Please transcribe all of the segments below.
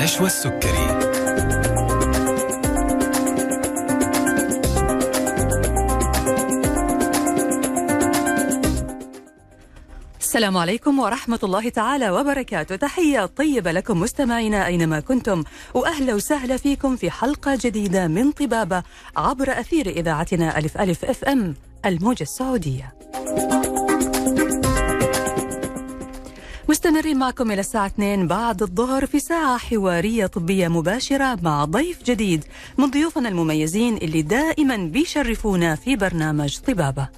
نشوى السكري. السلام عليكم ورحمة الله تعالى وبركاته. تحية طيبة لكم مستمعينا أينما كنتم وأهلا وسهلا فيكم في حلقة جديدة من طبابة عبر أثير إذاعتنا ألف ألف أف أم الموجة السعودية. مستمرين معكم إلى الساعة 2 بعد الظهر في ساعة حوارية طبية مباشرة مع ضيف جديد من ضيوفنا المميزين اللي دائما بيشرفونا في برنامج طبابة.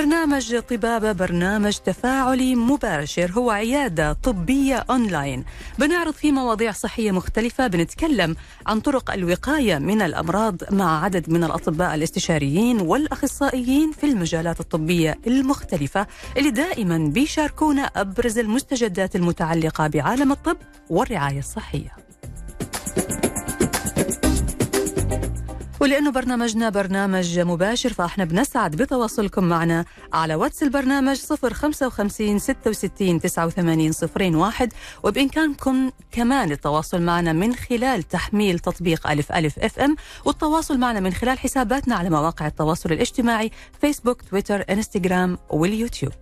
برنامج طبابة برنامج تفاعلي مباشر. هو عيادة طبية أونلاين. بنعرض فيه مواضيع صحية مختلفة. بنتكلم عن طرق الوقاية من الأمراض مع عدد من الأطباء الاستشاريين والأخصائيين في المجالات الطبية المختلفة اللي دائما بيشاركونا أبرز المستجدات المتعلقة بعالم الطب والرعاية الصحية. ولأنه برنامجنا برنامج مباشر فإحنا بنسعد بتواصلكم معنا على واتس البرنامج 055 66 89 01 وبإمكانكم كمان التواصل معنا من خلال تحميل تطبيق ألف ألف أف أم والتواصل معنا من خلال حساباتنا على مواقع التواصل الاجتماعي فيسبوك تويتر إنستغرام واليوتيوب.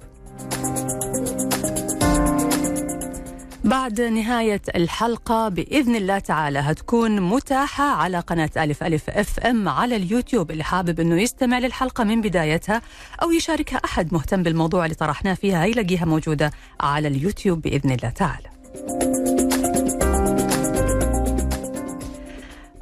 بعد نهاية الحلقة بإذن الله تعالى هتكون متاحة على قناة ألف ألف أف أم على اليوتيوب. اللي حابب أنه يستمع للحلقة من بدايتها أو يشاركها أحد مهتم بالموضوع اللي طرحناه فيها يلاقيها موجودة على اليوتيوب بإذن الله تعالى.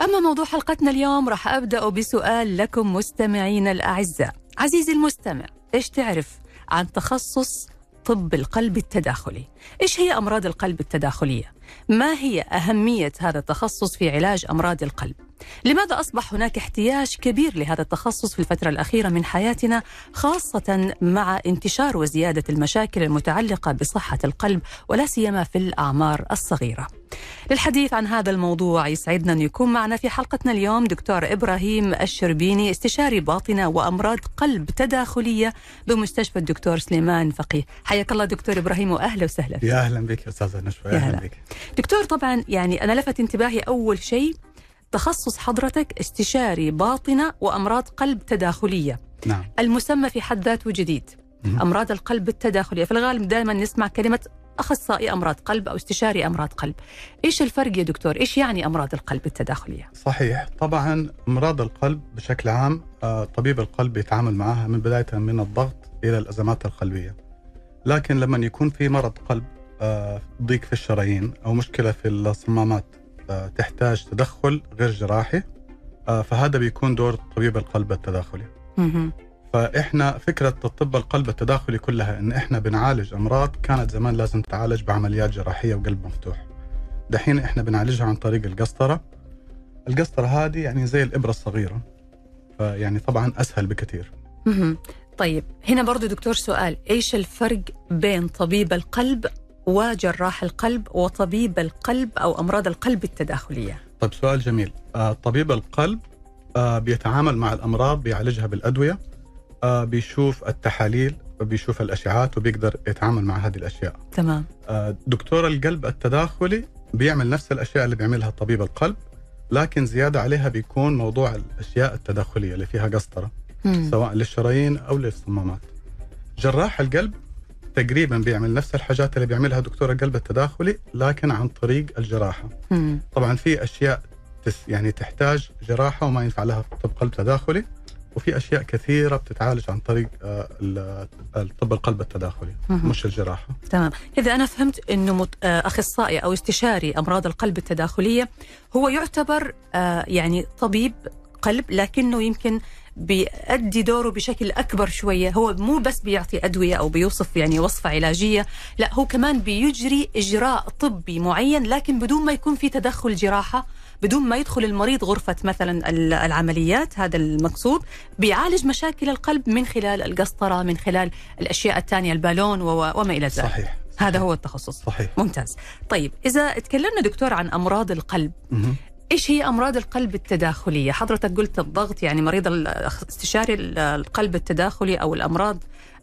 أما موضوع حلقتنا اليوم راح أبدأ بسؤال لكم مستمعين الأعزاء. عزيزي المستمع إيش تعرف عن تخصص طب القلب التداخلي إيش هي أمراض القلب التداخلية؟ ما هي أهمية هذا التخصص في علاج أمراض القلب؟ لماذا أصبح هناك احتياج كبير لهذا التخصص في الفترة الأخيرة من حياتنا خاصة مع انتشار وزيادة المشاكل المتعلقة بصحة القلب ولا سيما في الأعمار الصغيرة للحديث عن هذا الموضوع يسعدنا أن يكون معنا في حلقتنا اليوم دكتور إبراهيم الشربيني استشاري باطنة وأمراض قلب تداخلية بمستشفى الدكتور سليمان فقيه. حياك الله دكتور إبراهيم وأهلا وسهلا يا أهلا بك أستاذة نشوى يا أهلا بك. دكتور طبعا يعني أنا لفت انتباهي أول شيء تخصص حضرتك استشاري باطنة وأمراض قلب تداخلية. نعم. المسمى في حد ذاته جديد. أمراض القلب التداخلية. في الغالب دائما نسمع كلمة أخصائي أمراض قلب أو استشاري أمراض قلب إيش الفرق يا دكتور؟ إيش يعني أمراض القلب التداخلية؟ صحيح طبعا أمراض القلب بشكل عام آه، طبيب القلب يتعامل معها من بداية من الضغط إلى الأزمات القلبية لكن لما يكون في مرض قلب آه، ضيق في الشرايين أو مشكلة في الصمامات آه، تحتاج تدخل غير جراحي فهذا بيكون دور طبيب القلب التداخلي. فإحنا فكرة الطب القلب التداخلي كلها إن إحنا بنعالج أمراض كانت زمان لازم تعالج بعمليات جراحية وقلب مفتوح. دحين إحنا بنعالجها عن طريق القسطرة. القسطرة هذه يعني زي الإبرة الصغيرة. فيعني طبعا أسهل بكثير. طيب هنا برضو دكتور سؤال إيش الفرق بين طبيب القلب وجراح القلب وطبيب القلب أو أمراض القلب التداخلية؟ طيب سؤال جميل. آه طبيب القلب آه بيتعامل مع الأمراض بيعالجها بالأدوية. آه بيشوف التحاليل وبيشوف الاشعاعات وبيقدر يتعامل مع هذه الأشياء. تمام آه، دكتور القلب التداخلي بيعمل نفس الأشياء اللي بيعملها طبيب القلب لكن زيادة عليها بيكون موضوع الأشياء التداخلية اللي فيها قسطرة مم. سواء للشرايين أو للصمامات. جراح القلب تقريبا بيعمل نفس الحاجات اللي بيعملها دكتور القلب التداخلي لكن عن طريق الجراحة. مم. طبعا في أشياء يعني تحتاج جراحة وما ينفع لها طب قلب تداخلي وفي أشياء كثيرة بتتعالج عن طريق آه، ال- الطب القلب التداخلي. مش الجراحة. تمام إذا أنا فهمت مت... آه، أخصائي أو استشاري أمراض القلب التداخلية هو يعتبر آه، يعني طبيب قلب لكنه يمكن بيأدي دوره بشكل أكبر شوية هو مو بس بيعطي أدوية أو بيوصف يعني وصفة علاجية لا هو كمان بيجري إجراء طبي معين لكن بدون ما يكون في تدخل جراحة بدون ما يدخل المريض غرفة مثلا ال- العمليات هذا المقصود بيعالج مشاكل القلب من خلال القسطرة من خلال الأشياء الثانية البالون وما إلى ذلك صحيح. هذا هو التخصص صحيح. ممتاز طيب إذا تكلمنا دكتور عن أمراض القلب. إيش هي أمراض القلب التداخلية؟ حضرتك قلت الضغط يعني مريض استشاري ال- القلب التداخلي أو الأمراض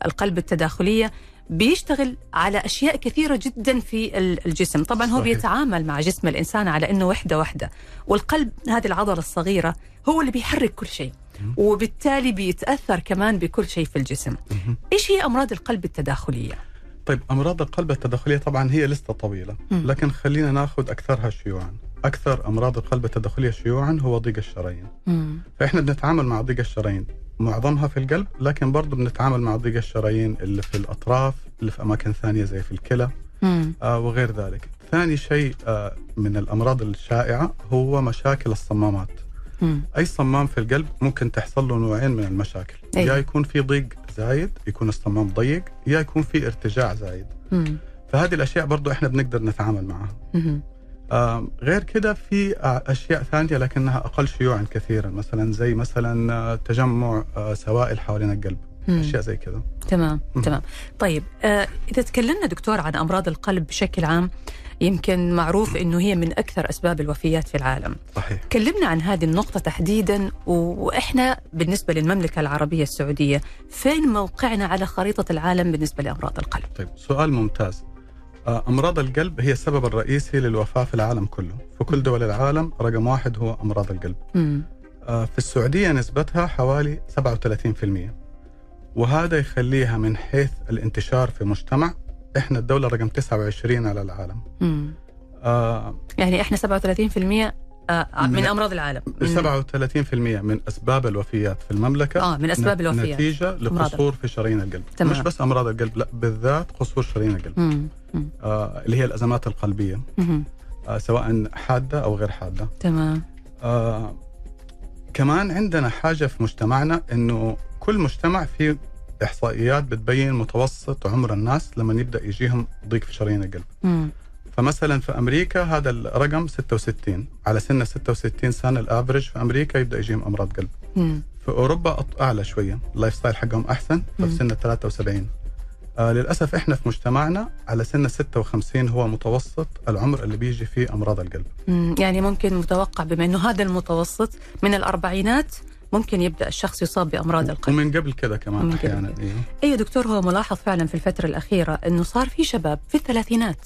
القلب التداخلية بيشتغل على أشياء كثيرة جدا في ال- الجسم طبعا هو صحيح. بيتعامل مع جسم الإنسان على إنه وحدة واحدة والقلب هذه العضلة الصغيرة هو اللي بيحرك كل شيء. وبالتالي بيتأثر كمان بكل شيء في الجسم. إيش هي أمراض القلب التداخلية طيب أمراض القلب التداخلية طبعا هي لسته طويلة. لكن خلينا ناخذ أكثرها شيوعا أكثر أمراض القلب التداخلية شيوعا هو ضيق الشرايين. فإحنا بنتعامل مع ضيق الشرايين معظمها في القلب لكن برضه بنتعامل مع ضيق الشرايين اللي في الأطراف اللي في أماكن ثانية زي في الكلى. آه وغير ذلك ثاني شيء آه من الأمراض الشائعة هو مشاكل الصمامات مم. أي صمام في القلب ممكن تحصل له نوعين من المشاكل أيوة. يا يكون في ضيق زايد يكون الصمام ضيق يا يكون في ارتجاع زايد مم. فهذه الأشياء برضو إحنا بنقدر نتعامل معها مم. غير كده في آه أشياء ثانية لكنها أقل شيوعا كثيرا. مثلا زي مثلا آه تجمع آه سوائل حوالين القلب. مم. أشياء زي كده. تمام مم. تمام. طيب آه إذا تكلمنا دكتور عن أمراض القلب بشكل عام يمكن معروف إنه هي من أكثر أسباب الوفيات في العالم. صحيح. كلمنا عن هذه النقطة تحديدا و- وإحنا بالنسبة للمملكة العربية السعودية فين موقعنا على خريطة العالم بالنسبة لأمراض القلب؟ طيب سؤال ممتاز. أمراض القلب هي السبب الرئيسي للوفاة في العالم كله. في كل دول العالم رقم واحد هو أمراض القلب. مم. آه، في السعودية نسبتها حوالي 37% وهذا يخليها من حيث الانتشار في المجتمع إحنا الدولة رقم 29 على العالم. مم. آه يعني إحنا 37% آه من من- أمراض العالم من 37% من أسباب الوفيات في المملكة آه من أسباب ن- الوفيات نتيجة لقصور في شرايين القلب تمام. مش بس أمراض القلب لا بالذات قصور شرايين القلب مم. مم. آه اللي هي الأزمات القلبية مم. آه سواء حادة أو غير حادة تمام آه كمان عندنا حاجة في مجتمعنا إنه كل مجتمع فيه إحصائيات بتبين متوسط عمر الناس لما يبدأ يجيهم ضيق في شرايين القلب مم. فمثلا في أمريكا هذا الرقم 66 على سن 66 سنة ال average في أمريكا يبدأ يجيهم أمراض قلب مم. في أوروبا أط- أعلى شوية ال lifestyle حقهم أحسن ففي مم. سن 73 آه للأسف إحنا في مجتمعنا على سن 56 هو متوسط العمر اللي بيجي فيه أمراض القلب مم. يعني ممكن متوقع بما أنه هذا المتوسط من الأربعينات ممكن يبدأ الشخص يصاب بأمراض القلب ومن قبل كده كمان ومن أحيانا إيه. أيوه دكتور هو ملاحظ فعلا في الفترة الأخيرة إنه صار في شباب في الثلاثينات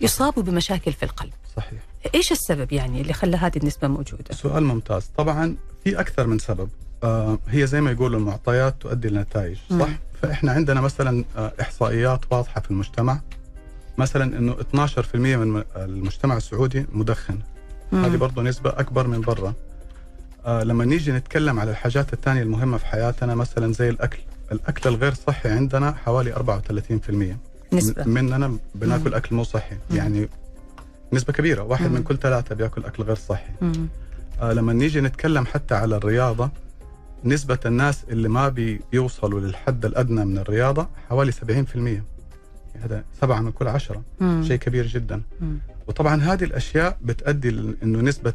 يصابوا بمشاكل في القلب. صحيح. إيش السبب يعني اللي خلى هذه النسبة موجودة؟ سؤال ممتاز. طبعا في أكثر من سبب. آه هي زي ما يقولوا المعطيات تؤدي لنتائج مم. صح؟ فإحنا عندنا مثلا آه إحصائيات واضحة في المجتمع. مثلا إنه 12% من المجتمع السعودي مدخن. مم. هذه برضه نسبة أكبر من برا. آه لما نيجي نتكلم على الحاجات الثانية المهمة في حياتنا مثلا زي الأكل. الأكل الغير صحي عندنا حوالي 34% نسبة م- مننا بناكل مم. أكل مو صحي مم. يعني نسبة كبيرة واحد مم. من كل ثلاثة بيأكل أكل غير صحي مم. آه لما نيجي نتكلم حتى على الرياضة نسبة الناس اللي ما بيوصلوا للحد الأدنى من الرياضة حوالي 70% يعني هذا سبعة من كل عشرة مم. شيء كبير جدا مم. وطبعا هذه الأشياء بتؤدي ل- أنه نسبة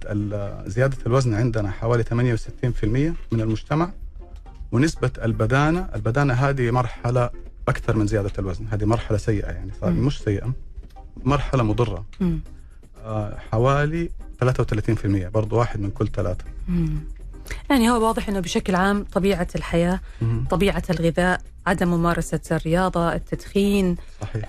زيادة الوزن عندنا حوالي 68% من المجتمع ونسبة البدانة البدانة هذه مرحلة أكثر من زيادة الوزن هذه مرحلة سيئة يعني صار مم. مش سيئة مرحلة مضرة مم. آه حوالي 33% برضو واحد من كل ثلاثة مم. يعني هو واضح إنه بشكل عام طبيعة الحياة مهم. طبيعة الغذاء عدم ممارسة الرياضة التدخين صحيح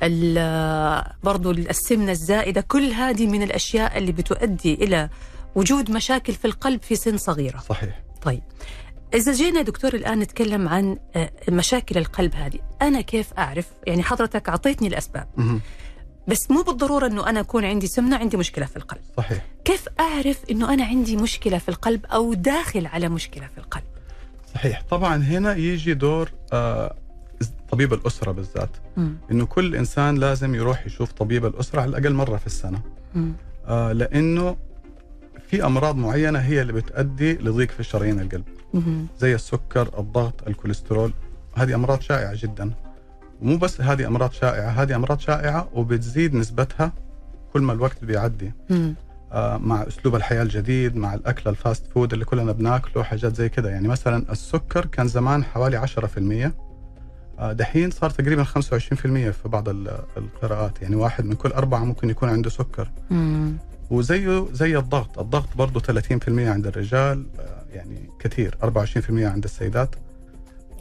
برضو السمنة الزائدة كل هذه من الأشياء اللي بتؤدي إلى وجود مشاكل في القلب في سن صغيرة صحيح طيب إذا جينا دكتور الآن نتكلم عن آه، مشاكل القلب هذه أنا كيف أعرف؟ يعني حضرتك أعطيتني الأسباب. بس مو بالضرورة أنه أنا أكون عندي سمنة عندي مشكلة في القلب. صحيح. كيف أعرف أنه أنا عندي مشكلة في القلب أو داخل على مشكلة في القلب؟ صحيح. طبعا هنا يجي دور آه، طبيب الأسرة بالذات. مم. إنه كل إنسان لازم يروح يشوف طبيب الأسرة على الأقل مرة في السنة. مم. آه، لأنه في أمراض معينة هي اللي بتؤدي لضيق في شرايين القلب. زي السكر الضغط الكوليسترول. هذه أمراض شائعة جدا. ومو بس هذه أمراض شائعة هذه أمراض شائعة وبتزيد نسبتها كل ما الوقت بيعدي. آه، مع أسلوب الحياة الجديد مع الأكل ال fast food اللي كلنا بناكله حاجات زي كده. يعني مثلا السكر كان زمان حوالي 10% آه، دحين صار تقريبا 25% في بعض ال- القراءات. يعني واحد من كل أربعة ممكن يكون عنده سكر. مم. وزيه زي الضغط. الضغط برضه 30% عند الرجال آه، يعني كثير 24% عند السيدات.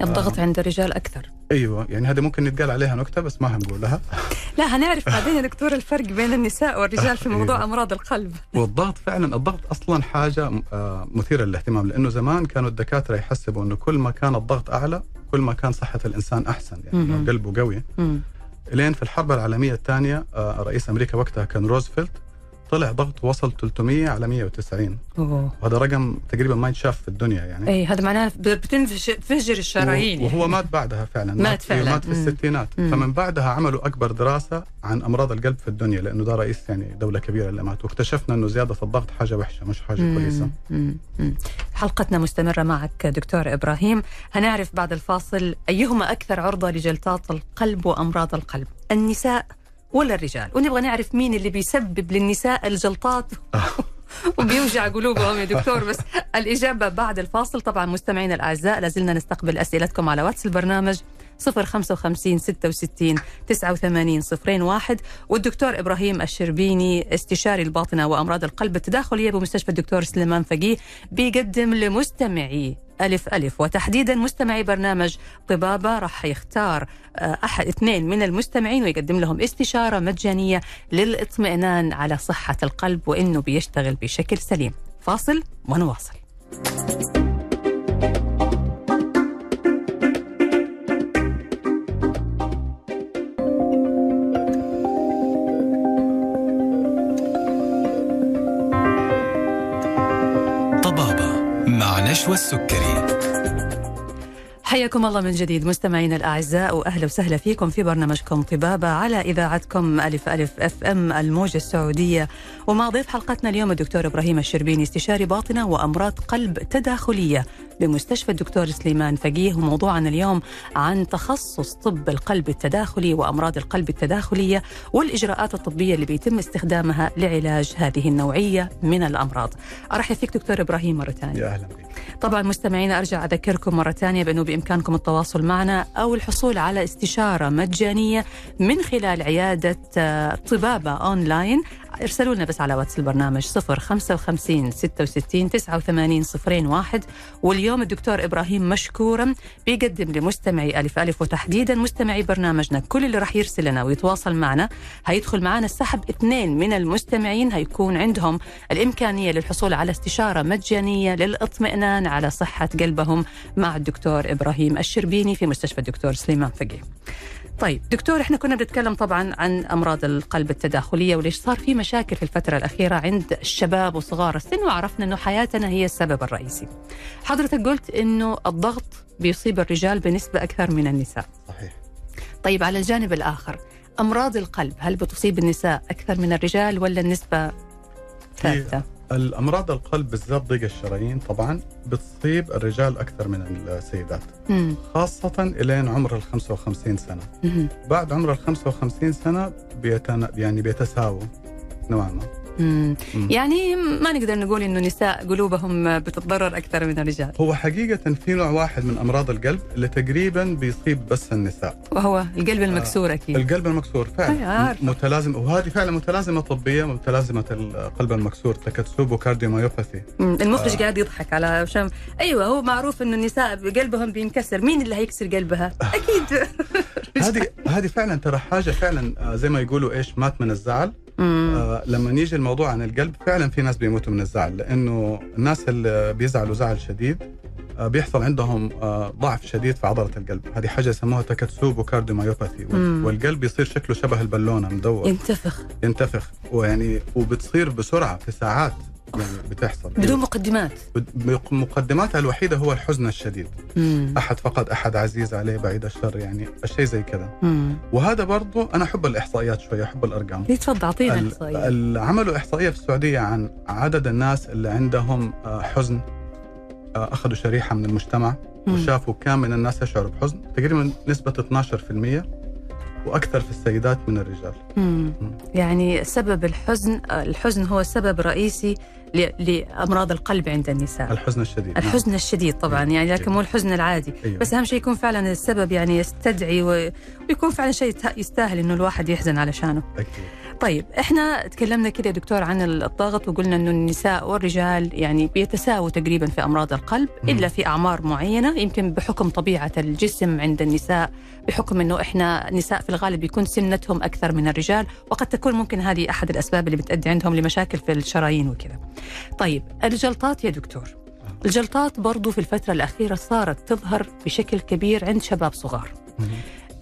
الضغط عند الرجال أكثر. أيوه يعني هذه ممكن يتقال عليها نكتة بس ما هنقولها لا هنعرف بعدين يا دكتور الفرق بين النساء والرجال في موضوع أيوة. أمراض القلب. والضغط فعلا الضغط أصلا حاجة آه، مثيرة للاهتمام لأنه زمان كانوا الدكاترة يحسبوا إنه كل ما كان الضغط أعلى كل ما كان صحة الإنسان أحسن يعني قلبه قوي. لين في الحرب العالمية الثانية آه، رئيس أمريكا وقتها كان روزفلت طلع ضغط وصل 300 على 190 أوه. وهذا رقم تقريبا ما ينشاف في الدنيا يعني اي هذا معناه بتنفجر الشرايين وهو يعني. مات بعدها فعلا مات فعلا. مات في. الستينات مم. فمن بعدها عملوا أكبر دراسة عن أمراض القلب في الدنيا لأنه ده رئيس يعني دولة كبيرة اللي مات واكتشفنا إنه زيادة الضغط حاجة وحشة مش حاجة مم. كويسة مم. مم. حلقتنا مستمرة معك دكتور إبراهيم هنعرف بعد الفاصل أيهما أكثر عرضة لجلطات القلب وأمراض القلب النساء ولا الرجال؟ ونبغى نعرف مين اللي بيسبب للنساء الجلطات؟ وبيوجع قلوبهم يا دكتور بس الإجابة بعد الفاصل. طبعا مستمعينا الأعزاء لازلنا نستقبل أسئلتكم على واتس البرنامج 055 66 89 01 والدكتور إبراهيم الشربيني استشاري الباطنة وأمراض القلب التداخلية بمستشفى الدكتور سليمان فقيه بيقدم لمستمعي ألف ألف. وتحديدا مستمعي برنامج طبابة راح يختار آه، أحد اثنين من المستمعين ويقدم لهم استشارة مجانية للإطمئنان على صحة القلب وإنه بيشتغل بشكل سليم. فاصل ونواصل. مع نشوى السكري حياكم الله من جديد مستمعينا الأعزاء وأهلا وسهلا فيكم في برنامجكم طبابة على إذاعتكم ألف ألف أف أم الموجة السعودية. ومع ضيف حلقتنا اليوم الدكتور إبراهيم الشربيني استشاري باطنة وأمراض قلب تداخلية. بمستشفى الدكتور سليمان فقيه وموضوعنا اليوم عن تخصص طب القلب التداخلي وأمراض القلب التداخلية والإجراءات الطبية اللي بيتم استخدامها لعلاج هذه النوعية من الأمراض. أرحب فيك دكتور إبراهيم مرة ثانية. يا أهلا بك. طبعا مستمعينا أرجع أذكركم مرة ثانية بأنه بإمكانكم التواصل معنا أو الحصول على استشارة مجانية من خلال عيادة آه، طبابة أونلاين ارسلوا لنا بس على واتس البرنامج 055 66 89 01 واليوم الدكتور إبراهيم مشكورا بيقدم لمستمعي ألف ألف وتحديدا مستمعي برنامجنا كل اللي راح يرسل لنا ويتواصل معنا هيدخل معنا السحب اثنين من المستمعين هيكون عندهم الإمكانية للحصول على استشارة مجانية للاطمئنان على صحة قلبهم مع الدكتور إبراهيم الشربيني في مستشفى الدكتور سليمان فقيه. طيب دكتور إحنا كنا بنتكلم طبعا عن أمراض القلب التداخلية وليش صار في مشاكل في الفترة الأخيرة عند الشباب وصغار السن وعرفنا إنه حياتنا هي السبب الرئيسي. حضرتك قلت إنه الضغط بيصيب الرجال بنسبة أكثر من النساء. صحيح طيب على الجانب الآخر أمراض القلب هل بتصيب النساء أكثر من الرجال ولا النسبة ثابتة؟ الأمراض القلب بالذات ضيق الشرايين طبعا بتصيب الرجال أكثر من السيدات مم. خاصة إلين عمر ال 55 سنة مم. بعد عمر ال 55 سنة بيتنا يعني بيتساووا نوعا ما مم. مم. يعني ما نقدر نقول إنه النساء قلوبهم بتتضرر أكثر من الرجال هو حقيقة في نوع واحد من أمراض القلب اللي تقريبا بيصيب بس النساء وهو القلب المكسور أكيد القلب المكسور فعلا متلازم وهذه فعلا متلازمة طبية متلازمة القلب المكسور تكتسوبو كارديوميوباثي مم. المخرج آه. قاعد يضحك على عشان أيوه هو معروف إنه النساء قلبهم بينكسر مين اللي هيكسر قلبها أكيد هذه هذه فعلا ترى حاجة فعلا آه، زي ما يقولوا إيش مات من الزعل. آه لما يجي الموضوع عن القلب فعلا في ناس بيموتوا من الزعل لأنه الناس اللي بيزعلوا زعل شديد آه بيحصل عندهم آه ضعف شديد في عضلة القلب. هذه حاجة يسموها تكتسوبو كارديوميوباثي مم. والقلب يصير شكله شبه البالونة مدور. ينتفخ. ينتفخ. ويعني وبتصير بسرعة في ساعات يعني بتحصل بدون مقدمات مقدماتها الوحيدة هو الحزن الشديد مم. أحد فقد أحد عزيز عليه بعيد الشر يعني الشيء زي كذا. وهذا برضو أنا أحب الإحصائيات شوية أحب الأرقام تفضل أعطينا ال- عملوا احصائيه في السعودية عن عدد الناس اللي عندهم آه، حزن آه، أخذوا شريحة من المجتمع مم. وشافوا كم من الناس يشعروا بحزن تقريبا نسبة 12% وأكثر في السيدات من الرجال مم. مم. يعني سبب الحزن الحزن هو سبب رئيسي لأمراض القلب عند النساء الحزن الشديد نعم. الحزن الشديد طبعا يعني لكن مو الحزن العادي أيوة. بس أهم شيء يكون فعلا السبب يعني يستدعي و- ويكون فعلا شيء يستاهل إنه الواحد يحزن علشانه أكيد طيب إحنا تكلمنا كده يا دكتور عن الضغط وقلنا إنه النساء والرجال يعني بيتساووا تقريبا في أمراض القلب مم. إلا في أعمار معينة يمكن بحكم طبيعة الجسم عند النساء بحكم إنه إحنا نساء في الغالب يكون سنتهم أكثر من الرجال وقد تكون ممكن هذه أحد الأسباب اللي بتؤدي عندهم لمشاكل في الشرايين وكذا. طيب الجلطات يا دكتور الجلطات برضو في الفترة الأخيرة صارت تظهر بشكل كبير عند شباب صغار.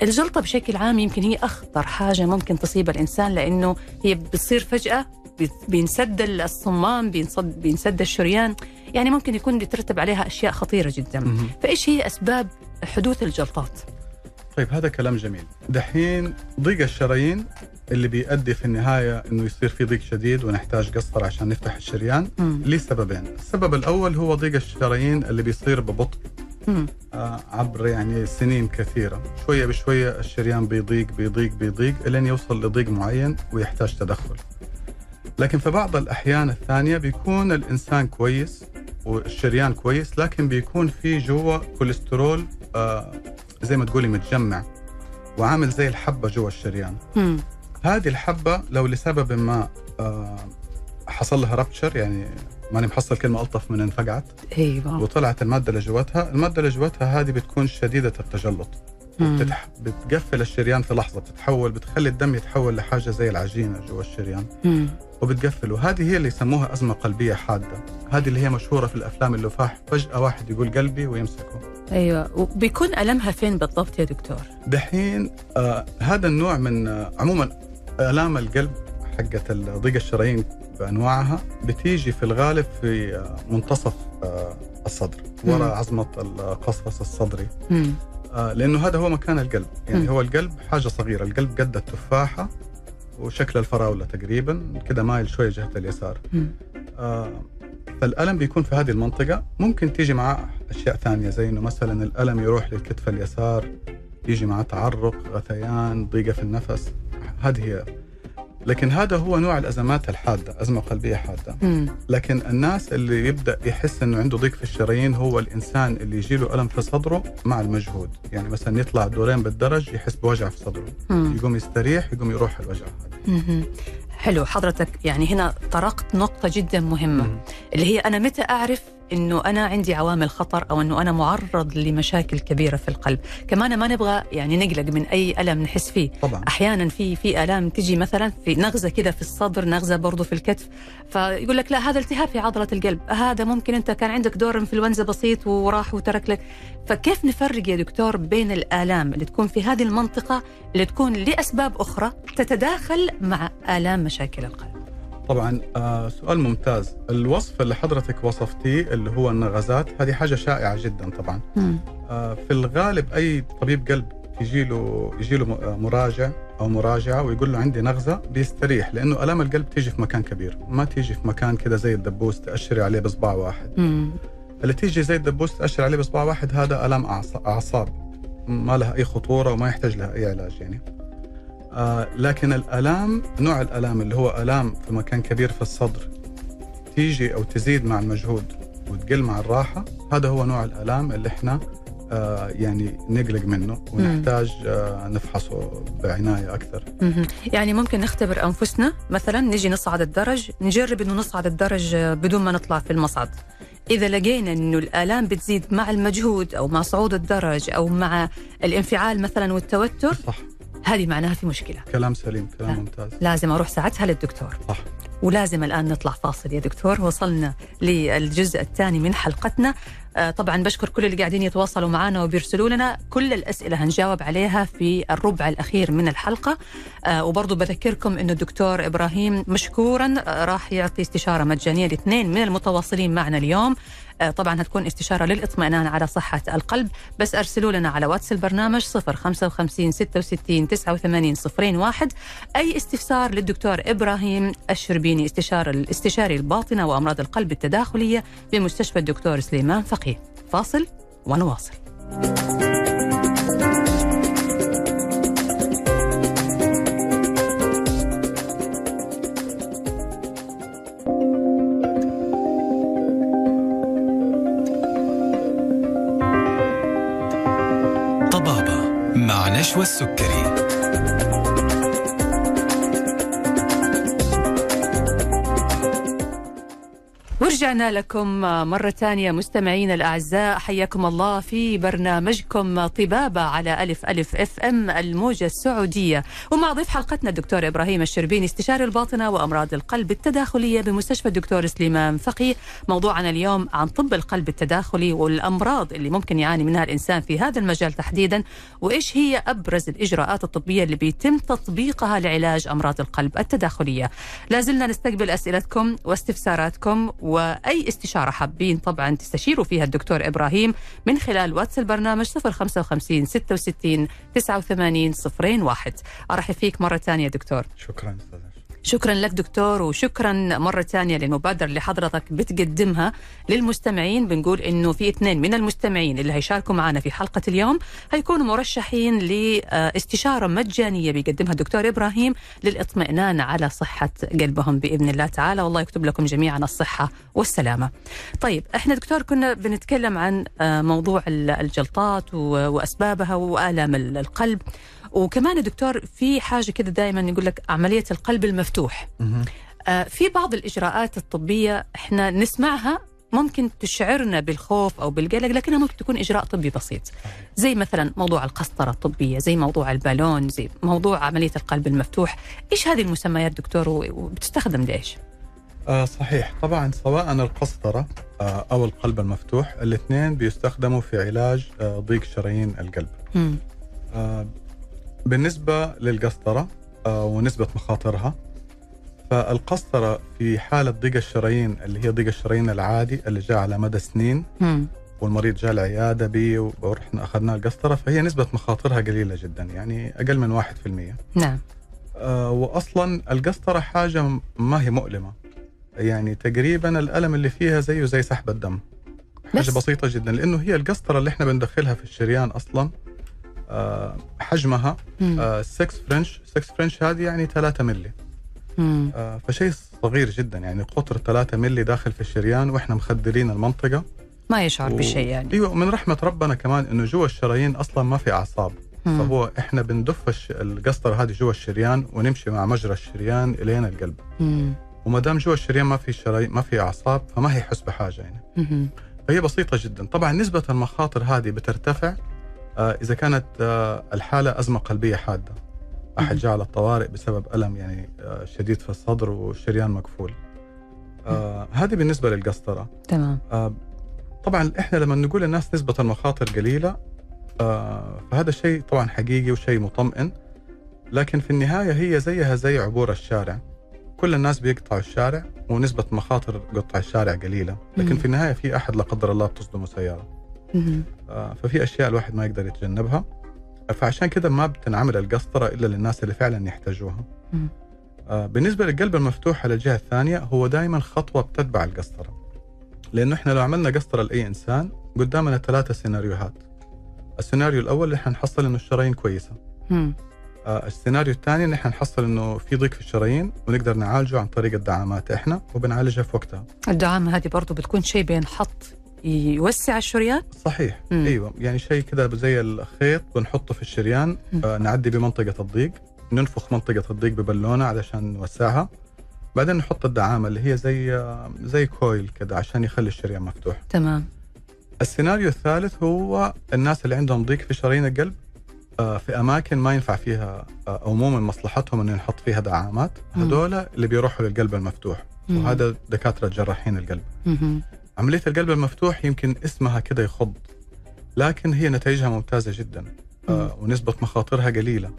الجلطة بشكل عام يمكن هي أخطر حاجة ممكن تصيب الإنسان لأنه هي بتصير فجأة بي- بينسد الصمام بينسد, بينسد الشريان يعني ممكن يكون بيترتب عليها أشياء خطيرة جدا. فإيش هي أسباب حدوث الجلطات؟ طيب هذا كلام جميل دحين ضيق الشرايين اللي بيؤدي في النهاية إنه يصير في ضيق شديد ونحتاج قسطرة عشان نفتح الشريان مم. ليه سببين السبب الأول هو ضيق الشرايين اللي بيصير ببطء. آه، عبر يعني سنين كثيرة شوية بشوية الشريان بيضيق بيضيق بيضيق إلين يوصل لضيق معين ويحتاج تدخل لكن في بعض الأحيان الثانية بيكون الإنسان كويس والشريان كويس لكن بيكون في جوا كوليسترول آه، زي ما تقولي متجمع وعامل زي الحبة جوا الشريان مم. هذه الحبة لو لسبب ما آه، حصل لها رابتشر يعني ماني محصل كلمة ألطف من انفقعت أيوة. وطلعت المادة اللي جواتها المادة اللي جواتها هذه بتكون شديدة التجلط. بتتح... بتقفل الشريان في لحظة. بتتحول بتخلي الدم يتحول لحاجة زي العجينة جوا الشريان. مم. وبتقفل وهذه هي اللي يسموها أزمة قلبية حادة. هذه اللي هي مشهورة في الأفلام اللفاح فجأة واحد يقول قلبي ويمسكه. أيوة. وبيكون ألمها فين بالضبط يا دكتور؟ دحين آه هذا النوع من آه عموما آلام القلب حقة ضيق الشرايين بأنواعها بتيجي في الغالب في آه منتصف آه الصدر. وراء عظمة القصفص الصدري مم. آه لأنه هذا هو مكان القلب يعني مم. هو القلب حاجة صغيرة القلب قد التفاحة وشكل الفراولة تقريبا كده مايل شوية جهة اليسار. آه فالألم بيكون في هذه المنطقة ممكن تيجي معاه أشياء ثانية زي إنه مثلا الألم يروح للكتف اليسار يجي معاه تعرق غثيان ضيقة في النفس هذه هي لكن هذا هو نوع الأزمات الحادة أزمة قلبية حادة مم. لكن الناس اللي يبدأ يحس إنه عنده ضيق في الشرايين هو الإنسان اللي يجي له ألم في صدره مع المجهود يعني مثلا يطلع دورين بالدرج يحس بوجع في صدره مم. يقوم يستريح يقوم يروح الوجع هذا. حلو حضرتك يعني هنا طرقت نقطة جدا مهمة اللي هي أنا متى أعرف أنه أنا عندي عوامل خطر أو أنه أنا معرض لمشاكل كبيرة في القلب. كمان ما نبغى يعني نقلق من أي ألم نحس فيه. طبعا. أحيانا في في ألام تجي مثلا في نغزة كده في الصدر نغزة برضو في الكتف. فيقول لك لا هذا التهاب في عضلة القلب. هذا ممكن أنت كان عندك دور انفلونزا بسيط وراح وترك لك. فكيف نفرق يا دكتور بين الآلام اللي تكون في هذه المنطقة اللي تكون لأسباب أخرى تتداخل مع آلام مشاكل القلب؟ طبعا آه سؤال ممتاز. الوصف اللي حضرتك وصفتيه اللي هو النغزات هذه حاجة شائعة جدا طبعا. آه في الغالب أي طبيب قلب يجي له يجي له م- مراجع أو مراجعة ويقول له عندي نغزة بيستريح لأنه ألام القلب تيجي في مكان كبير. ما تيجي في مكان كذا زي الدبوس تأشري عليه بصباع واحد. مم. اللي تيجي زي الدبوس تاشر عليه بصباع واحد هذا ألام أعصاب. ما لها أي خطورة وما يحتاج لها أي علاج يعني. آه لكن الألام نوع الألام اللي هو ألام في مكان كبير في الصدر تيجي أو تزيد مع المجهود وتقل مع الراحة هذا هو نوع الألام اللي إحنا آه يعني نقلق منه ونحتاج آه نفحصه بعناية أكثر. مهم. يعني ممكن نختبر أنفسنا مثلا نجي نصعد الدرج نجرب إنه نصعد الدرج بدون ما نطلع في المصعد. إذا لقينا إنه الألام بتزيد مع المجهود أو مع صعود الدرج أو مع الانفعال مثلا والتوتر صح. هذه معناها في مشكلة. كلام سليم كلام. ممتاز. لازم أروح ساعتها للدكتور. صح. ولازم الآن نطلع فاصل يا دكتور. وصلنا للجزء الثاني من حلقتنا. آه، طبعا بشكر كل اللي قاعدين يتواصلوا معنا وبيرسلوا لنا. كل الأسئلة هنجاوب عليها في الربع الأخير من الحلقة. آه، وبرضو بذكركم أنه الدكتور إبراهيم مشكورا آه، راح يعطي استشارة مجانية لاثنين من المتواصلين معنا اليوم. طبعا هتكون استشارة للإطمئنان على صحة القلب. بس أرسلوا لنا على واتس البرنامج 055 66 89 01 أي استفسار للدكتور إبراهيم الشربيني استشار الاستشاري الباطنة وأمراض القلب التداخلية بمستشفى الدكتور سليمان فقيه. فاصل ونواصل. مع نشوى السكري ورجعنا لكم مرة ثانية مستمعين الأعزاء حياكم الله في برنامجكم طبابة على ألف ألف أف أم الموجة السعودية. ومع ضيف حلقتنا الدكتور إبراهيم الشربيني استشاري الباطنة وأمراض القلب التداخلية بمستشفى الدكتور سليمان فقيه. موضوعنا اليوم عن طب القلب التداخلي والأمراض اللي ممكن يعاني منها الإنسان في هذا المجال تحديدا وإيش هي أبرز الإجراءات الطبية اللي بيتم تطبيقها لعلاج أمراض القلب التداخلية. لازلنا نستقبل أسئلتكم واستفساراتكم واي استشارة حابين طبعا تستشيروا فيها الدكتور إبراهيم من خلال واتس البرنامج 055 66 89 01 أرحب فيك مرة ثانية دكتور. شكرا أستاذ شكرا لك دكتور وشكرا مرة ثانية للمبادرة اللي حضرتك بتقدمها للمستمعين. بنقول إنه في اثنين من المستمعين اللي هيشاركوا معنا في حلقة اليوم هيكونوا مرشحين لاستشارة مجانية بيقدمها الدكتور إبراهيم للاطمئنان على صحة قلبهم بإذن الله تعالى. والله يكتب لكم جميعا الصحة والسلامة. طيب إحنا دكتور كنا بنتكلم عن موضوع الجلطات وأسبابها وآلام القلب. وكمان دكتور في حاجة كده دائما يقول لك عملية القلب المفتوح. آه في بعض الإجراءات الطبية إحنا نسمعها ممكن تشعرنا بالخوف أو بالقلق لكنها ممكن تكون إجراء طبي بسيط. زي مثلا موضوع القسطرة الطبية زي موضوع البالون زي موضوع عملية القلب المفتوح. إيش هذه المسميات دكتور وبتستخدم لإيش؟ آه صحيح. طبعا سواء القسطرة آه أو القلب المفتوح الاثنين بيستخدموا في علاج آه ضيق شرايين القلب. آه بالنسبة للقسطرة آه ونسبة مخاطرها فالقسطرة في حالة ضيق الشرايين اللي هي ضيق الشرايين العادي اللي جاء على مدى سنين. والمريض جاء العيادة بي ورحنا أخذنا القسطرة فهي نسبة مخاطرها قليلة جدا يعني أقل من 1% نعم آه وأصلا القسطرة حاجة ما هي مؤلمة يعني تقريبا الألم اللي فيها زيه زي سحب الدم حاجة بس. بسيطة جدا لأنه هي القسطرة اللي إحنا بندخلها في الشريان أصلا حجمها مم. 6 فرنش 6 فرنش هذه يعني 3 ملي مم. آه فشيء صغير جدا يعني قطر 3 ملي داخل في الشريان وإحنا مخدرين المنطقة ما يشعر بشيء يعني إيوه من رحمة ربنا كمان إنه جوا الشرايين أصلا ما في أعصاب مم. فهو إحنا بندف الش- القسطرة هذه جوا الشريان ونمشي مع مجرى الشريان الين القلب مم. وما دام جوا الشريان ما في شرايين ما في أعصاب فما هي يحس بحاجه يعني مم. فهي بسيطة جدا طبعا نسبة المخاطر هذه بترتفع آه، إذا كانت آه، الحالة أزمة قلبية حادة أحد مهم. جاء على الطوارئ بسبب ألم يعني آه، شديد في الصدر والشريان مقفول هذه بالنسبة للقسطرة تمام طبعا إحنا لما نقول للناس نسبة المخاطر قليلة آه، فهذا شيء طبعا حقيقي وشيء مطمئن لكن في النهاية هي زيها زي عبور الشارع كل الناس بيقطعوا الشارع ونسبة مخاطر قطع الشارع قليلة لكن. في النهاية في أحد لا قدر الله بتصدمه. آه، ففي أشياء الواحد ما يقدر يتجنبها فعشان كذا ما بتنعمل القسطرة إلا للناس اللي فعلا يحتاجوها. آه، بالنسبة للقلب المفتوح على الجهة الثانية هو دائما خطوة بتتبع القسطرة. لأنه إحنا لو عملنا قسطرة لأي إنسان قدامنا ثلاثة سيناريوهات. السيناريو الأول اللي إحنا نحصل إنه الشرايين كويسة. آه، السيناريو الثاني ان إحنا نحصل إنه في ضيق في الشرايين ونقدر نعالجه عن طريق الدعامات إحنا وبنعالجها في وقتها. الدعامة هذه برضو بتكون شيء بينحط يوسع الشريان؟ صحيح. مم. إيوه. يعني شيء كذا زي الخيط بنحطه في الشريان. آه نعدي بمنطقة الضيق. ننفخ منطقة الضيق ببالونة علشان نوسعها. بعدين نحط الدعامة اللي هي زي آه زي كويل كذا عشان يخلي الشريان مفتوح. تمام. السيناريو الثالث هو الناس اللي عندهم ضيق في شرايين القلب آه في أماكن ما ينفع فيها آه أو مو من مصلحتهم إنه نحط فيها دعامات. هذول اللي بيروحوا للقلب المفتوح. مم. وهذا دكاترة جراحين القلب. مم. عملية القلب المفتوح يمكن اسمها كده يخض لكن هي نتائجها ممتازة جدا آه ونسبة مخاطرها قليلة.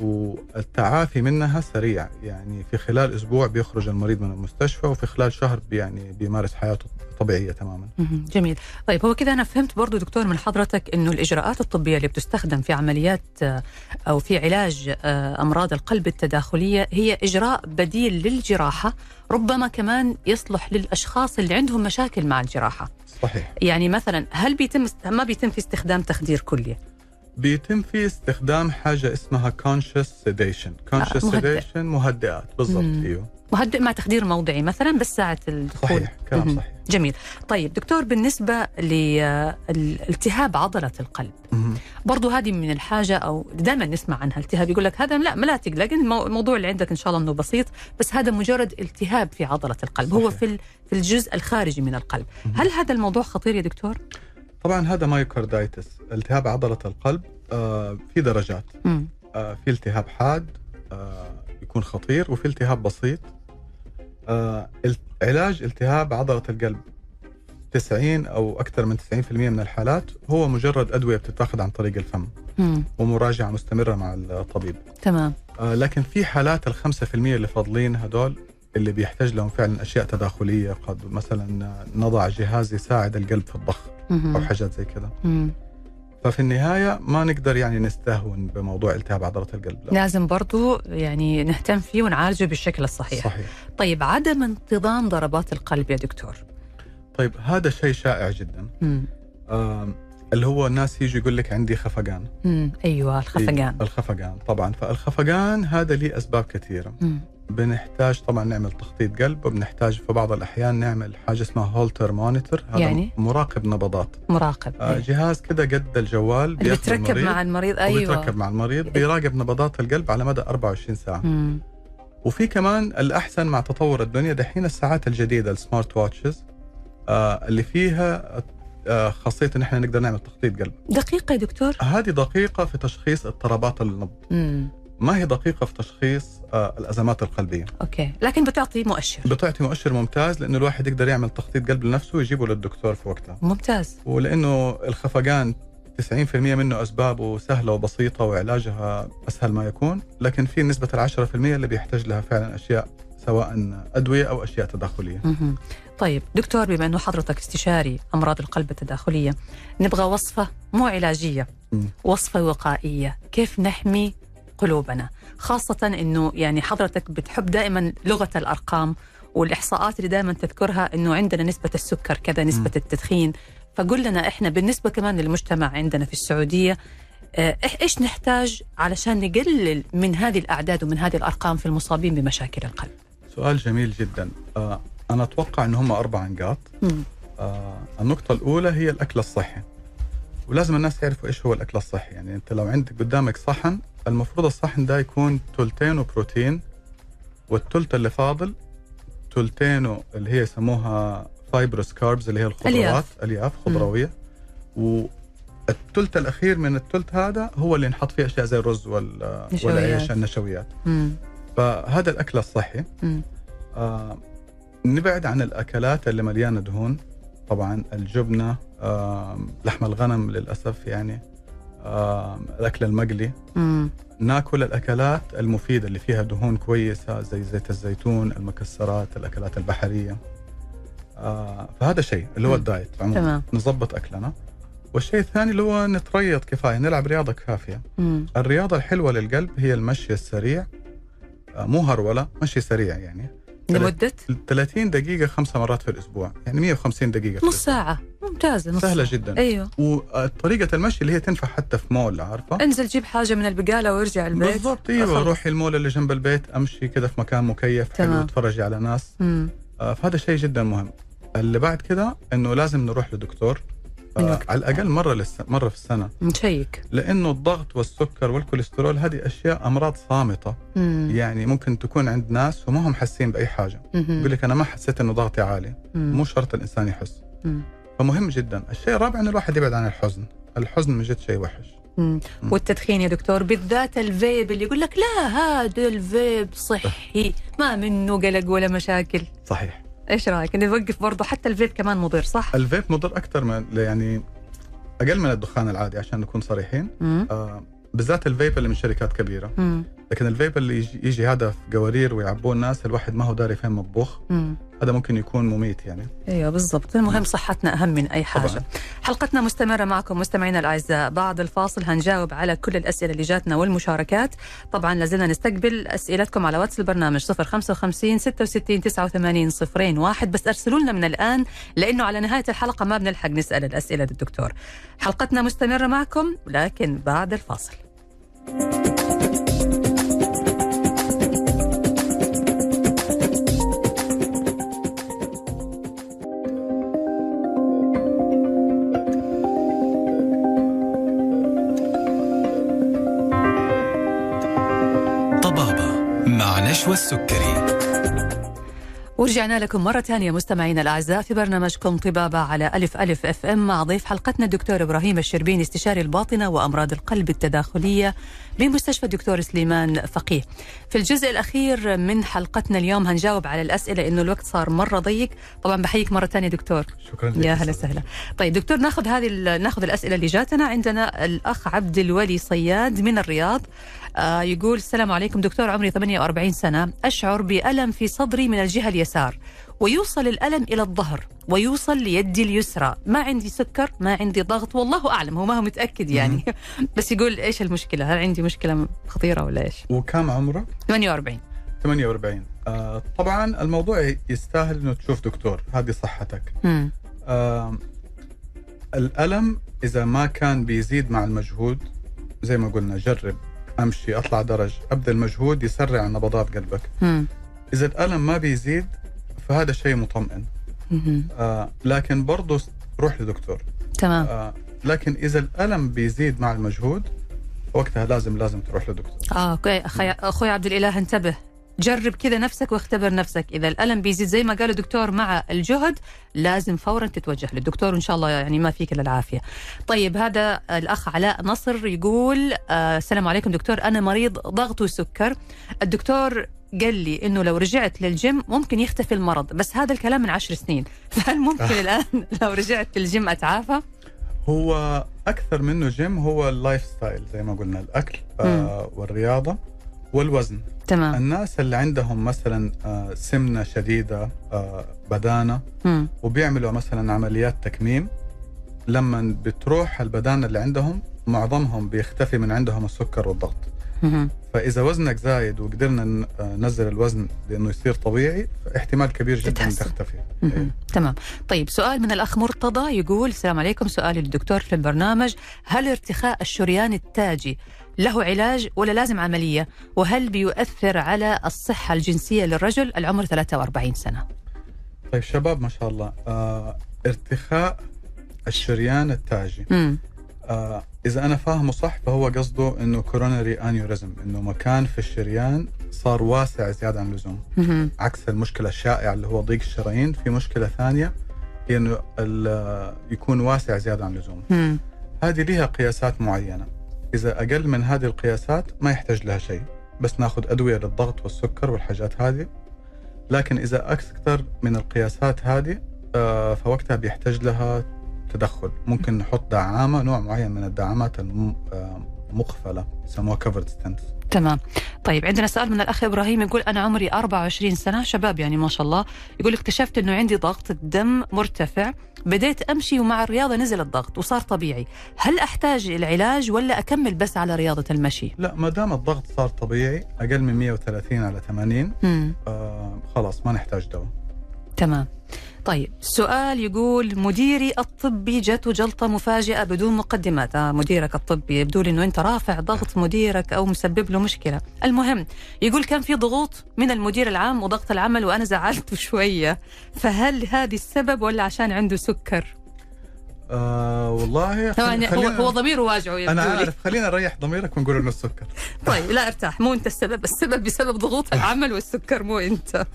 والتعافي منها سريع. يعني في خلال أسبوع بيخرج المريض من المستشفى وفي خلال شهر يعني بيمارس حياته طبيعية تماما. جميل. طيب هو كذا أنا فهمت برضو دكتور من حضرتك أنه الإجراءات الطبية اللي بتستخدم في عمليات آه، أو في علاج آه، أمراض القلب التداخلية هي إجراء بديل للجراحة ربما كمان يصلح للأشخاص اللي عندهم مشاكل مع الجراحة. صحيح. يعني مثلا هل بيتم ما بيتم في استخدام تخدير كلي؟ بيتم في استخدام حاجة اسمها conscious sedation conscious مهدئ. sedation مهدئات بالضبط مم. أيوه مهدئ مع تخدير موضعي مثلا بس ساعة الدخول صحيح كلام مهم. صحيح جميل طيب دكتور بالنسبة لالتهاب عضلة القلب مهم. برضو هذه من الحاجة أو دائما نسمع عنها التهاب يقول لك هذا لا ما لا تقلق المو- الموضوع اللي عندك إن شاء الله إنه بسيط بس هذا مجرد التهاب في عضلة القلب هو صحيح. في ال- في الجزء الخارجي من القلب هل هذا الموضوع خطير يا دكتور؟ طبعا هذا مايوكاردايتس التهاب عضلة القلب آه في درجات. آه في التهاب حاد آه يكون خطير وفي التهاب بسيط آه علاج التهاب عضلة القلب 90 أو أكثر من 90% من الحالات هو مجرد أدوية بتتاخذ عن طريق الفم مم. ومراجعة مستمرة مع الطبيب تمام آه، لكن في حالات ال 5% اللي فاضلين هدول اللي بيحتاج لهم فعلا أشياء تداخلية قد مثلا نضع جهاز يساعد القلب في الضخ. أو حاجات زي كذا. ففي النهاية ما نقدر يعني نستهون بموضوع التهاب عضلة القلب لا. لازم برضو يعني نهتم فيه ونعالجه بالشكل الصحيح صحيح طيب عدم انتظام ضربات القلب يا دكتور طيب هذا شيء شائع جدا مم. آم، اللي هو الناس يجي يقول لك عندي خفقان مم. أيوه الخفقان إيه، الخفقان طبعا فالخفقان هذا ليه أسباب كثيرة مم. بنحتاج طبعا نعمل تخطيط قلب وبنحتاج في بعض الأحيان نعمل حاجة اسمها هولتر مونيتور. هذا يعني؟ مراقب نبضات. مراقب. آه، إيه. جهاز كده قد الجوال المريض مع المريض. أيوه. وبيتركب مع المريض بيراقب نبضات القلب على مدى 24 ساعة. مم. وفي كمان الأحسن مع تطور الدنيا دحين الساعات الجديدة ال smart watches آه اللي فيها آه خاصية إن إحنا نقدر نعمل تخطيط قلب. دقيقة يا دكتور. هذه دقيقة في تشخيص اضطرابات النبض. مم. ما هي دقيقة في تشخيص آه الأزمات القلبية؟ okay. لكن بتعطي مؤشر. بتعطي مؤشر ممتاز لأنه الواحد يقدر يعمل تخطيط قلب لنفسه ويجيبه للدكتور في وقتها ممتاز. ولأنه الخفقان 90% منه أسبابه سهلة وبسيطة وعلاجها أسهل ما يكون لكن في نسبة ال 10% اللي بيحتاج لها فعلا أشياء سواء أدوية أو أشياء تداخلية. طيب دكتور بما إنه حضرتك استشاري أمراض القلب التداخلية نبغى وصفة مو علاجية مم. وصفة وقائية. كيف نحمي قلوبنا خاصة إنه يعني حضرتك بتحب دائما لغة الأرقام والإحصاءات اللي دائما تذكرها إنه عندنا نسبة السكر كذا نسبة التدخين. فقل لنا إحنا بالنسبة كمان للمجتمع عندنا في السعودية آه، إيش نحتاج علشان نقلل من هذه الأعداد ومن هذه الأرقام في المصابين بمشاكل القلب؟ سؤال جميل جدا. آه أنا أتوقع ان هم أربع نقاط. آه النقطة الأولى هي الأكل الصحي. ولازم الناس يعرفوا إيش هو الأكل الصحي. يعني أنت لو عندك قدامك صحن المفروض الصحن ده يكون ثلثينه بروتين والثلث اللي فاضل ثلثينه اللي هي يسموها fibrous carbs اللي هي الخضروات ألياف. ألياف خضروية والثلث الأخير من الثلث هذا هو اللي نحط فيه أشياء زي الرز وال-. والعيش النشويات. فهذا الأكل الصحي. آه نبعد عن الأكلات اللي مليانة دهون طبعا الجبنة آه لحم الغنم للأسف يعني آه الاكل المقلي. مم. ناكل الأكلات المفيدة اللي فيها دهون كويسة زي زيت الزيتون المكسرات الأكلات البحرية. آه فهذا شيء اللي هو. الدايت عموما. نظبط أكلنا. والشيء الثاني اللي هو نتريض كفاية نلعب رياضة كافية. مم. الرياضة الحلوة للقلب هي المشي السريع. آه مو هرولة مشي سريع يعني. لمدة 30 دقيقة خمسة مرات في الأسبوع يعني 150 دقيقة نص الأسبوع. ساعة ممتازة نص سهلة. جدا أيوه وطريقة المشي اللي هي تنفع حتى في مول عارفة انزل جيب حاجة من البقالة وارجع البيت بالضبط أخلص. روحي المول اللي جنب البيت أمشي كذا في مكان مكيف تمام. حلو اتفرجي على ناس مم. آه فهذا شيء جدا مهم اللي بعد كذا إنه لازم نروح لدكتور آه. على الأقل مرة للس... مرة في السنة نشيك لأنه الضغط والسكر والكوليسترول هذه أشياء أمراض صامتة مم. يعني ممكن تكون عند ناس وما هم حاسين بأي حاجة. يقول لك أنا ما حسيت إنه ضغطي عالي مم. مو شرط الإنسان يحس مم. فمهم جدا الشيء الرابع ان الواحد يبعد عن الحزن الحزن من جد شيء وحش. مم. والتدخين يا دكتور بالذات الفيب اللي يقول لك لا هذا الفيب صحي ما منه قلق ولا مشاكل صحيح إيش رأيك نوقف برضه حتى الفيب كمان مضر صح الفيب مضر أكثر من يعني أقل من الدخان العادي عشان نكون صريحين مم. آه بالذات الفيب اللي من شركات كبيرة مم. لكن الفيب اللي يجي, يجي هذا في قوارير ويعبوه الناس الواحد ما هو داري فين مطبوخ. هذا ممكن يكون مميت يعني. أيوه بالضبط. المهم صحتنا أهم من أي حاجة. طبعاً. حلقتنا مستمرة معكم مستمعينا الأعزاء. بعد الفاصل هنجاوب على كل الأسئلة اللي جاتنا والمشاركات. طبعا لازلنا نستقبل أسئلتكم على واتس البرنامج 055 66 89 صفرين واحد. بس ارسلوا لنا من الآن لأنه على نهاية الحلقة ما بنلحق نسأل الأسئلة للدكتور. حلقتنا مستمرة معكم لكن بعد الفاصل. نشوى السكري ورجعنا لكم مرة ثانية مستمعينا الأعزاء في برنامجكم طبابة على ألف ألف أف إم. مع ضيف حلقتنا الدكتور إبراهيم الشربيني استشاري الباطنة وأمراض القلب التداخلية بمستشفى الدكتور سليمان فقيه. في الجزء الأخير من حلقتنا اليوم هنجاوب على الأسئلة إنه الوقت صار مرة ضيق. طبعا بحييك مرة ثانية دكتور. شكرا لك. يا هلا وسهلا. طيب دكتور ناخذ هذه ناخذ الأسئلة اللي جاتنا. عندنا الأخ عبد الولي صياد من الرياض آه يقول السلام عليكم دكتور عمري 48 سنة. أشعر بألم في صدري من الجهة اليسار ويوصل الألم إلى الظهر ويوصل ليدي اليسرى. ما عندي سكر ما عندي ضغط والله أعلم هو ما هو متأكد يعني. بس يقول إيش المشكلة؟ هل عندي مشكلة خطيرة ولا إيش؟ وكم عمرك؟ 48 48 آه طبعا الموضوع يستاهل إنه تشوف دكتور. هذه صحتك. مم. آه الألم إذا ما كان بيزيد مع المجهود زي ما قلنا جرب أمشي أطلع درج. أبذل مجهود يسرع نبضات قلبك. مم. إذا الألم ما بيزيد فهذا شيء مطمئن. آه لكن برضه روح لدكتور. تمام. آه لكن إذا الألم بيزيد مع المجهود وقتها لازم لازم تروح لدكتور. آه أوكي. أخي أخوي عبد الإله انتبه. جرب كذا نفسك واختبر نفسك. إذا الألم بيزيد زي ما قال الدكتور مع الجهد لازم فورا تتوجه للدكتور وإن شاء الله يعني ما فيك إلا العافية. طيب هذا الأخ علاء نصر يقول آه السلام عليكم دكتور. أنا مريض ضغط وسكر. الدكتور قال لي إنه لو رجعت للجيم ممكن يختفي المرض بس هذا الكلام من عشر سنين. فهل ممكن الآن لو رجعت للجيم أتعافى؟ هو أكثر منه جيم هو ال lifestyle زي ما قلنا الأكل آه والرياضة والوزن. تمام. الناس اللي عندهم مثلا آه سمنة شديدة آه بدانة مم. وبيعملوا مثلا عمليات تكميم لما بتروح البدانة اللي عندهم معظمهم بيختفي من عندهم السكر والضغط. مم. فإذا وزنك زايد وقدرنا ننزل الوزن لأنه يصير طبيعي فاحتمال كبير جدا تتحسن. تختفي. إيه. تمام. طيب سؤال من الأخ مرتضى يقول السلام عليكم. سؤالي للدكتور في البرنامج. هل ارتخاء الشريان التاجي له علاج ولا لازم عملية؟ وهل بيؤثر على الصحة الجنسية للرجل؟ العمر 43 سنة. طيب شباب ما شاء الله. آه ارتخاء الشريان التاجي. مم. آه إذا أنا فاهمه صح فهو قصده إنه كوروناري انيوريزم إنه مكان في الشريان صار واسع زيادة عن اللزوم. عكس المشكلة الشائعة اللي هو ضيق الشرايين في مشكلة ثانية هي انه يكون واسع زيادة عن اللزوم. هذه لها قياسات معينة إذا أقل من هذه القياسات ما يحتاج لها شيء بس ناخذ أدوية للضغط والسكر والحاجات هذه لكن إذا أكثر من القياسات هذه آه، فوقتها بيحتاج لها تدخل. ممكن نحط دعامة نوع معين من الدعامات المقفله يسموها كفرد ستنت تمام. طيب عندنا سؤال من الأخ إبراهيم يقول أنا عمري 24 سنة. شباب يعني ما شاء الله. يقول اكتشفت أنه عندي ضغط الدم مرتفع. بديت أمشي ومع الرياضة نزل الضغط وصار طبيعي. هل أحتاج العلاج ولا أكمل بس على رياضة المشي؟ لا ما دام الضغط صار طبيعي أقل من 130 على 80 مم. آه خلاص ما نحتاج دواء تمام. طيب سؤال يقول مديري الطبي جاته جلطة مفاجئة بدون مقدمات. آه مديرك الطبي يبدو لي أنه أنت رافع ضغط مديرك أو مسبب له مشكلة. المهم يقول كان في ضغوط من المدير العام وضغط العمل وأنا زعلته شوية. فهل هذه السبب ولا عشان عنده سكر؟ آه والله يعني هو, هو ضميره واجعه يبدو أنا عارف خلينا نريح ضميرك ونقول إنه السكر. طيب لا ارتاح. مو أنت السبب. السبب بسبب ضغوط العمل والسكر مو أنت.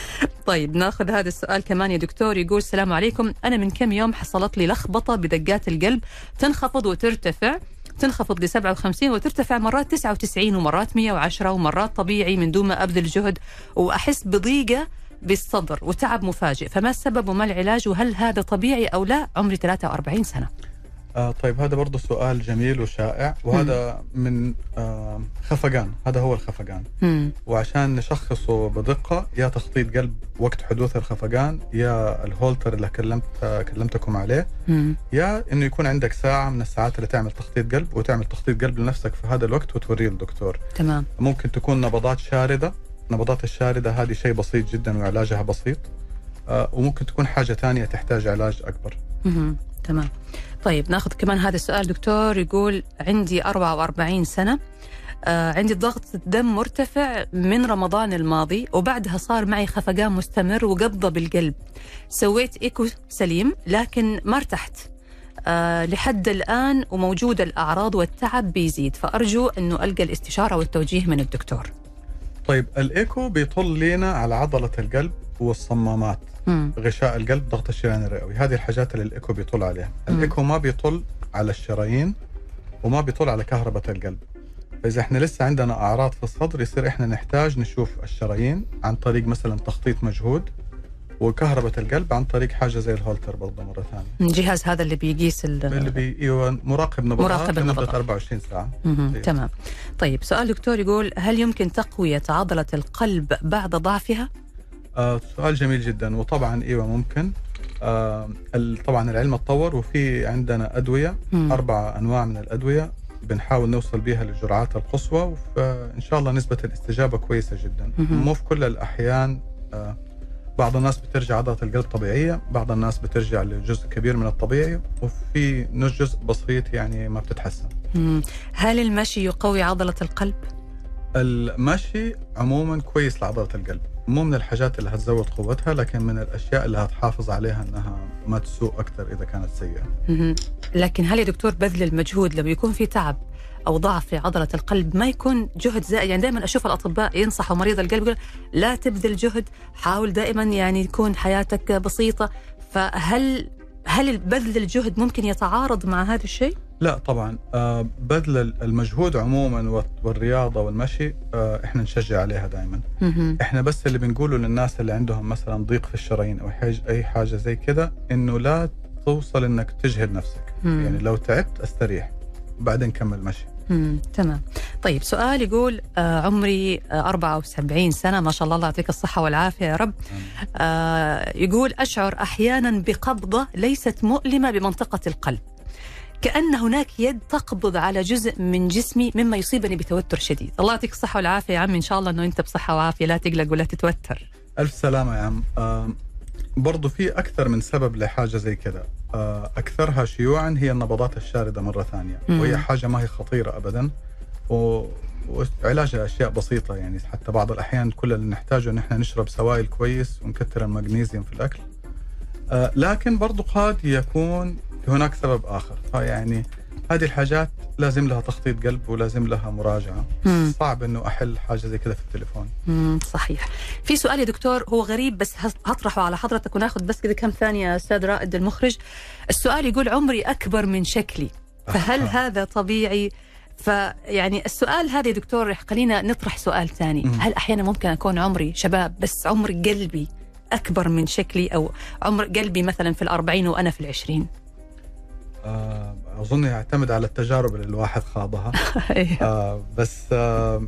طيب ناخذ هذا السؤال كمان يا دكتور يقول السلام عليكم. أنا من كم يوم حصلت لي لخبطة بدقات القلب تنخفض وترتفع تنخفض ل 57 وترتفع مرات 99 ومرات 110 ومرات طبيعي من دون ما أبذل جهد وأحس بضيقة بالصدر وتعب مفاجئ. فما السبب وما العلاج؟ وهل هذا طبيعي أو لا؟ عمري 43 سنة. آه طيب هذا برضه سؤال جميل وشائع وهذا من آه خفقان هذا هو الخفقان مم. وعشان نشخصه بدقة يا تخطيط قلب وقت حدوث الخفقان يا الهولتر اللي كلمت آه كلمتكم عليه مم. يا إنه يكون عندك ساعة من الساعات اللي تعمل تخطيط قلب وتعمل تخطيط قلب لنفسك في هذا الوقت وتوريه للدكتور تمام ممكن تكون نبضات شاردة نبضات الشاردة هذه شيء بسيط جدا وعلاجها بسيط آه وممكن تكون حاجة تانية تحتاج علاج أكبر مهم. تمام طيب ناخذ كمان هذا السؤال دكتور يقول عندي 44 سنة آه عندي ضغط الدم مرتفع من رمضان الماضي وبعدها صار معي خفقان مستمر وقبضة بالقلب. سويت إيكو سليم لكن ما ارتحت. آه لحد الآن وموجودة الأعراض والتعب بيزيد فأرجو أنه ألقى الاستشارة والتوجيه من الدكتور. طيب الإيكو بيطل لنا على عضلة القلب والصمامات مم. غشاء القلب ضغط الشريان الرئوي هذه الحاجات اللي الإيكو بيطل عليها. الإيكو ما بيطل على الشرايين وما بيطل على كهرباء القلب فإذا إحنا لسه عندنا أعراض في الصدر يصير إحنا نحتاج نشوف الشرايين عن طريق مثلا تخطيط مجهود وكهرباء القلب عن طريق حاجة زي الهولتر برضه مرة ثانية الجهاز هذا اللي بيقيس ال- اللي بي أيوه مراقب نبضات مراقب لمدة النبضات. 24 ساعة. إيه. تمام طيب سؤال دكتور يقول هل يمكن تقوية عضلة القلب بعد ضعفها؟ آه سؤال جميل جدا وطبعا إيوه ممكن آه طبعا العلم اتطور وفي عندنا أدوية مم. أربع أنواع من الأدوية بنحاول نوصل بيها للجرعات القصوى وان شاء الله نسبة الاستجابة كويسة جدا مهم. مو في كل الأحيان آه بعض الناس بترجع عضلة القلب طبيعية بعض الناس بترجع لجزء كبير من الطبيعي وفي جزء بسيط يعني ما بتتحسن مم. هل المشي يقوي عضلة القلب؟ المشي عموما كويس لعضلة القلب مو من الحاجات اللي هتزود قوتها لكن من الأشياء اللي هتحافظ عليها إنها ما تسوء أكثر إذا كانت سيئة. لكن هل يا دكتور بذل المجهود لما يكون في تعب أو ضعف في عضلة القلب ما يكون جهد زائد يعني دائما أشوف الأطباء ينصحوا مريض القلب يقول لا تبذل جهد حاول دائما يعني تكون حياتك بسيطة فهل هل بذل الجهد ممكن يتعارض مع هذا الشيء؟ لا طبعا. آه، بذل المجهود عموما والرياضة والمشي آه، إحنا نشجع عليها دائما. إحنا بس اللي بنقوله للناس اللي عندهم مثلا ضيق في الشرايين أو حاجة أي حاجة زي كده إنه لا توصل إنك تجهد نفسك. مم. يعني لو تعبت أستريح بعدين كمل مشي. مم. تمام. طيب سؤال يقول آه عمري آه 74 سنة. ما شاء الله الله يعطيك الصحة والعافية يا رب. آه يقول أشعر أحيانا بقبضة ليست مؤلمة بمنطقة القلب. كأن هناك يد تقبض على جزء من جسمي مما يصيبني بتوتر شديد. الله يعطيك الصحة والعافية يا عمي إن شاء الله أنه أنت بصحة وعافية لا تقلق ولا تتوتر. ألف سلامة يا عم. آه، برضو في أكثر من سبب لحاجة زي كده آه، أكثرها شيوعا هي النبضات الشاردة مرة ثانية. مم. وهي حاجة ما هي خطيرة ابدا. و... وعلاجها اشياء بسيطة يعني. حتى بعض الأحيان كل اللي نحتاجه إن إحنا نشرب سوائل كويس ونكثر المغنيسيوم في الأكل. آه، لكن برضو قد يكون هناك سبب آخر. فيعني هذه الحاجات لازم لها تخطيط قلب ولازم لها مراجعة. مم. صعب إنه أحل حاجة زي كده في التليفون. مم، صحيح. في سؤال يا دكتور هو غريب بس هطرحه على حضرتك وناخذ بس كذا كم ثانية يا أستاذ رائد المخرج. السؤال يقول عمري أكبر من شكلي فهل آه. هذا طبيعي؟ فيعني السؤال هذا يا دكتور خلينا نطرح سؤال ثاني. مم. هل أحيانا ممكن أكون عمري شباب بس عمر قلبي أكبر من شكلي؟ أو عمر قلبي مثلا في الأربعين وأنا في العشرين؟ آه، أظن يعتمد على التجارب اللي الواحد خاضها. آه بس آه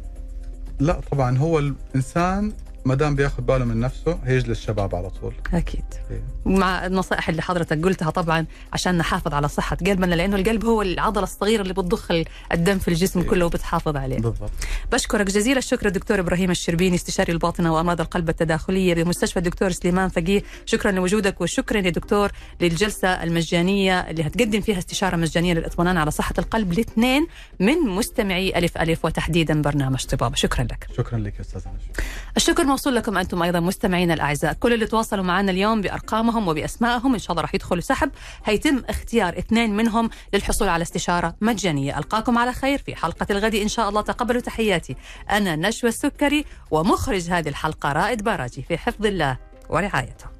لا طبعا هو الإنسان ما دام بياخذ باله من نفسه هيجلس شباب على طول. أكيد. إيه. مع النصائح اللي حضرتك قلتها طبعا عشان نحافظ على صحة قلبنا لأنه القلب هو العضلة الصغيرة اللي بتضخ الدم في الجسم إيه. كله وبتحافظ عليه. بالضبط. بشكرك جزيل الشكر الدكتور إبراهيم الشربيني استشاري الباطنة وأمراض القلب التداخلية بمستشفى الدكتور سليمان فقيه. شكرا لوجودك وشكرا يا دكتور للجلسة المجانية اللي هتقدم فيها استشارة مجانية للاطمئنان على صحة القلب لاثنين من مستمعي ألف ألف وتحديدا برنامج طبابة. شكرا لك. شكرا لك أستاذ الشكر موصول لكم أنتم أيضا مستمعينا الأعزاء. كل اللي تواصلوا معنا اليوم بأرقامهم وبأسمائهم إن شاء الله راح يدخلوا سحب. هيتم اختيار اثنين منهم للحصول على استشارة مجانية. ألقاكم على خير في حلقة الغد إن شاء الله. تقبلوا تحياتي. أنا نشوى السكري ومخرج هذه الحلقة رائد باراجي في حفظ الله ورعايته.